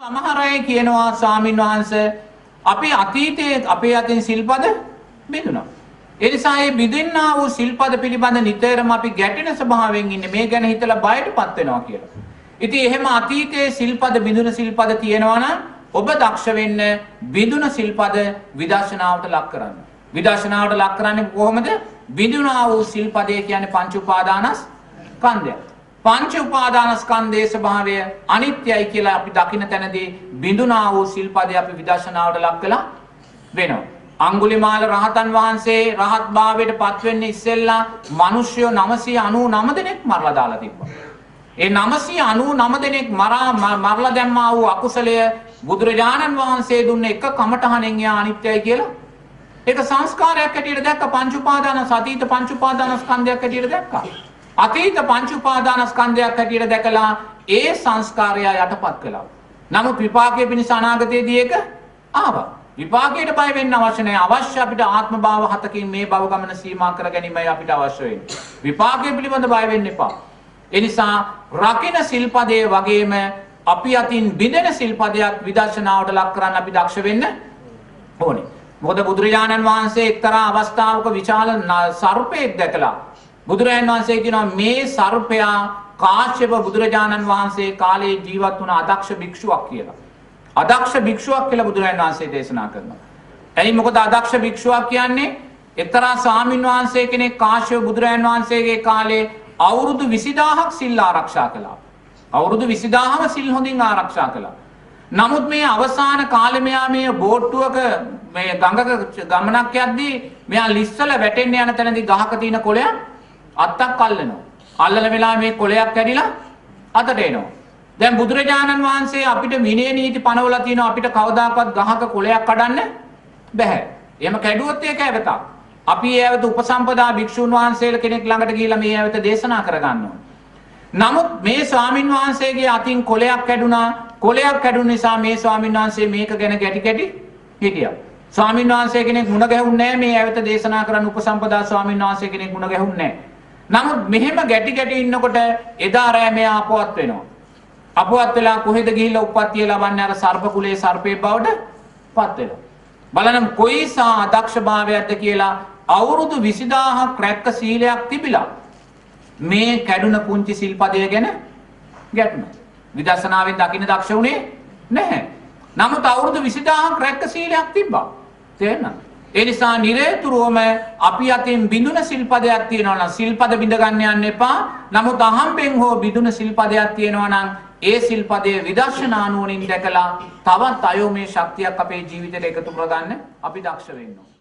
සමහර අය කියනවා ස්වාමින් වහන්සේ අපි අතීතයේ අපේ අතින් සිල්පද බිඳුණා. ඒ නිසා මේ බිඳින්නා වූ සිල්පද පිළිබඳ නිතරම අපි ගැටෙන ස්වභාවයෙන් ඉන්නේ මේ ගැන හිතලා බයටපත් වෙනවා කියලා. ඉතින් එහෙම අතීතයේ සිල්පද බිඳුන සිල්පද තියෙනවා නම් ඔබ දක්ෂ වෙන්න බිඳුන සිල්පද විදර්ශනාවට ලක් කරන්න. විදර්ශනාවට ලක් කරන්නේ කොහොමද? බිඳුනා වූ සිල්පදේ කියන්නේ පංච උපාදානස්කන්ධය. පංච උපාදානස්කන්ධයේ ස්වභාවය අනිත්‍යයි කියලා අපි දකින තැනදී බිඳුනා වූ සිල්පදේ අපි විදර්ශනාවට ලක් කළා වෙනවා. අංගුලිමාල රහතන් වහන්සේ රහත් භාවයට පත් වෙන්න ඉස්සෙල්ලා මිනිස්සුયો 999 දෙනෙක් මරලා දාලා තිබ්බා. ඒ 999 දෙනෙක් මරා මරලා දැම්මා වූ අකුසලය බුදුරජාණන් වහන්සේ දුන්න එක කමඨහණෙන් යා අනිත්‍යයි කියලා ඒක සංස්කාරයක් හැටියට දැක්ක පංච උපාදාන සතීත පංච උපාදානස්කන්ධයක් හැටියට දැක්කා. අතීත පංච උපාදානස්කන්ධයක් හැටියට දැකලා ඒ සංස්කාරය යටපත් කළා. නමුත් විපාකයේ පිණිස අනාගතයේදී ඒක ආවා. විපාකයට බය වෙන්න අවශ්‍ය නැහැ. අවශ්‍ය අපිට ආත්ම භාව හතකින් මේ භව ගමන සීමා කර ගැනීමයි අපිට අවශ්‍ය වෙන්නේ. විපාකයේ පිළිබඳ බය වෙන්න එපා. ඒ නිසා රකින සිල්පදයේ වගේම අපි අතින් බිඳෙන සිල්පදයක් විදර්ශනාවට ලක් කරන්න අපි දක්ෂ වෙන්න ඕනේ. මොකද බුදුරජාණන් වහන්සේ එක්තරා අවස්ථාවක විශාල සර්පයෙක් දැකලා බුදුරජාණන් වහන්සේ කියනවා මේ සර්පයා කාශ්‍යප බුදුරජාණන් වහන්සේ කාලේ ජීවත් වුණ අදක්ෂ භික්ෂුවක් කියලා. අදක්ෂ භික්ෂුවක් කියලා බුදුරජාණන් වහන්සේ දේශනා කරනවා. එයි මොකද අදක්ෂ භික්ෂුවක් කියන්නේ එක්තරා ස්වාමින් වහන්සේ කෙනෙක් කාශ්‍යප බුදුරජාණන් වහන්සේගේ කාලේ අවුරුදු 20000ක් සිල් ආරක්ෂා කළා. අවුරුදු 20000ම සිල් හොඳින් ආරක්ෂා කළා. නමුත් මේ අවසාන කාලේ මෙයා මේ බෝට්ටුවක මේ ගඟක ගමනක් යද්දී මෙයා ලිස්සල වැටෙන්න යන තැනදී ගහක තියෙන කොළයක් අත්තක් අල්ලනවා. අල්ලන වෙලාවේ මේ කොළයක් කැඩිලා අතට එනවා. දැන් බුදුරජාණන් වහන්සේ අපිට විනය නීති පනවලා තියෙනවා අපිට කවදාකවත් ගහක කොළයක් කඩන්න බෑ. එහෙම කැඩුවොත් ඒක ඇවතක්. අපි ඒ ඇවත උපසම්පදා භික්ෂුන් වහන්සේලා කෙනෙක් ළඟට ගිහිල්ලා මේ ඇවත දේශනා කරගන්න ඕනේ. නමුත් මේ ස්වාමින් වහන්සේගේ අතින් කොලයක් කැඩුනා කොලයක් කැඩුන නිසා මේ ස්වාමින් වහන්සේ මේක ගැන ගැටි ගැටි හිටියා. ස්වාමින් වහන්සේ කෙනෙක් මුණ ගැහුන්නේ නැහැ මේ ඇවත දේශනා කරන්න උපසම්පදා ස්වාමින් වහන්සේ කෙනෙක් මුණ ගැහුන්නේ නැහැ. නමුත් මෙහෙම ගැටි ගැටි ඉන්නකොට එදා රෑ මෙයා අපවත් වෙනවා. අපවත් වෙලා කොහෙද ගිහිල්ලා උප්පත්තිය ලබන්නේ අර සර්ප කුලයේ සර්පේ බවට පත් වෙනවා. බලන්න කොයිසා අදක්ෂභාවයක්ද කියලා අවුරුදු 20000ක් රැක්ක සීලයක් තිබිලා මේ කැඩුන පුංචි සිල්පදය ගැන ගැටුණා. විදර්ශනාවෙන් දකින්න දක්ෂ වුණේ නැහැ. නමුත් අවුරුදු 20000ක් රැක්ක සීලයක් තිබ්බා. තේරෙනවද? ඒ නිසා නිරේතුරුවම අපි අතින් බිඳුන සිල්පදයක් තියෙනවා නම් සිල්පද බිඳ ගන්න යන්න එපා. නමුත් අහම්බෙන් හෝ බිඳුන සිල්පදයක් තියෙනවා නම් ඒ සිල්පදයේ විදර්ශනා නුවණින් දැකලා තවත් අයෝමේ ශක්තියක් අපේ ජීවිතයට එකතු කරගන්න අපි දක්ෂ වෙන්න ඕනේ.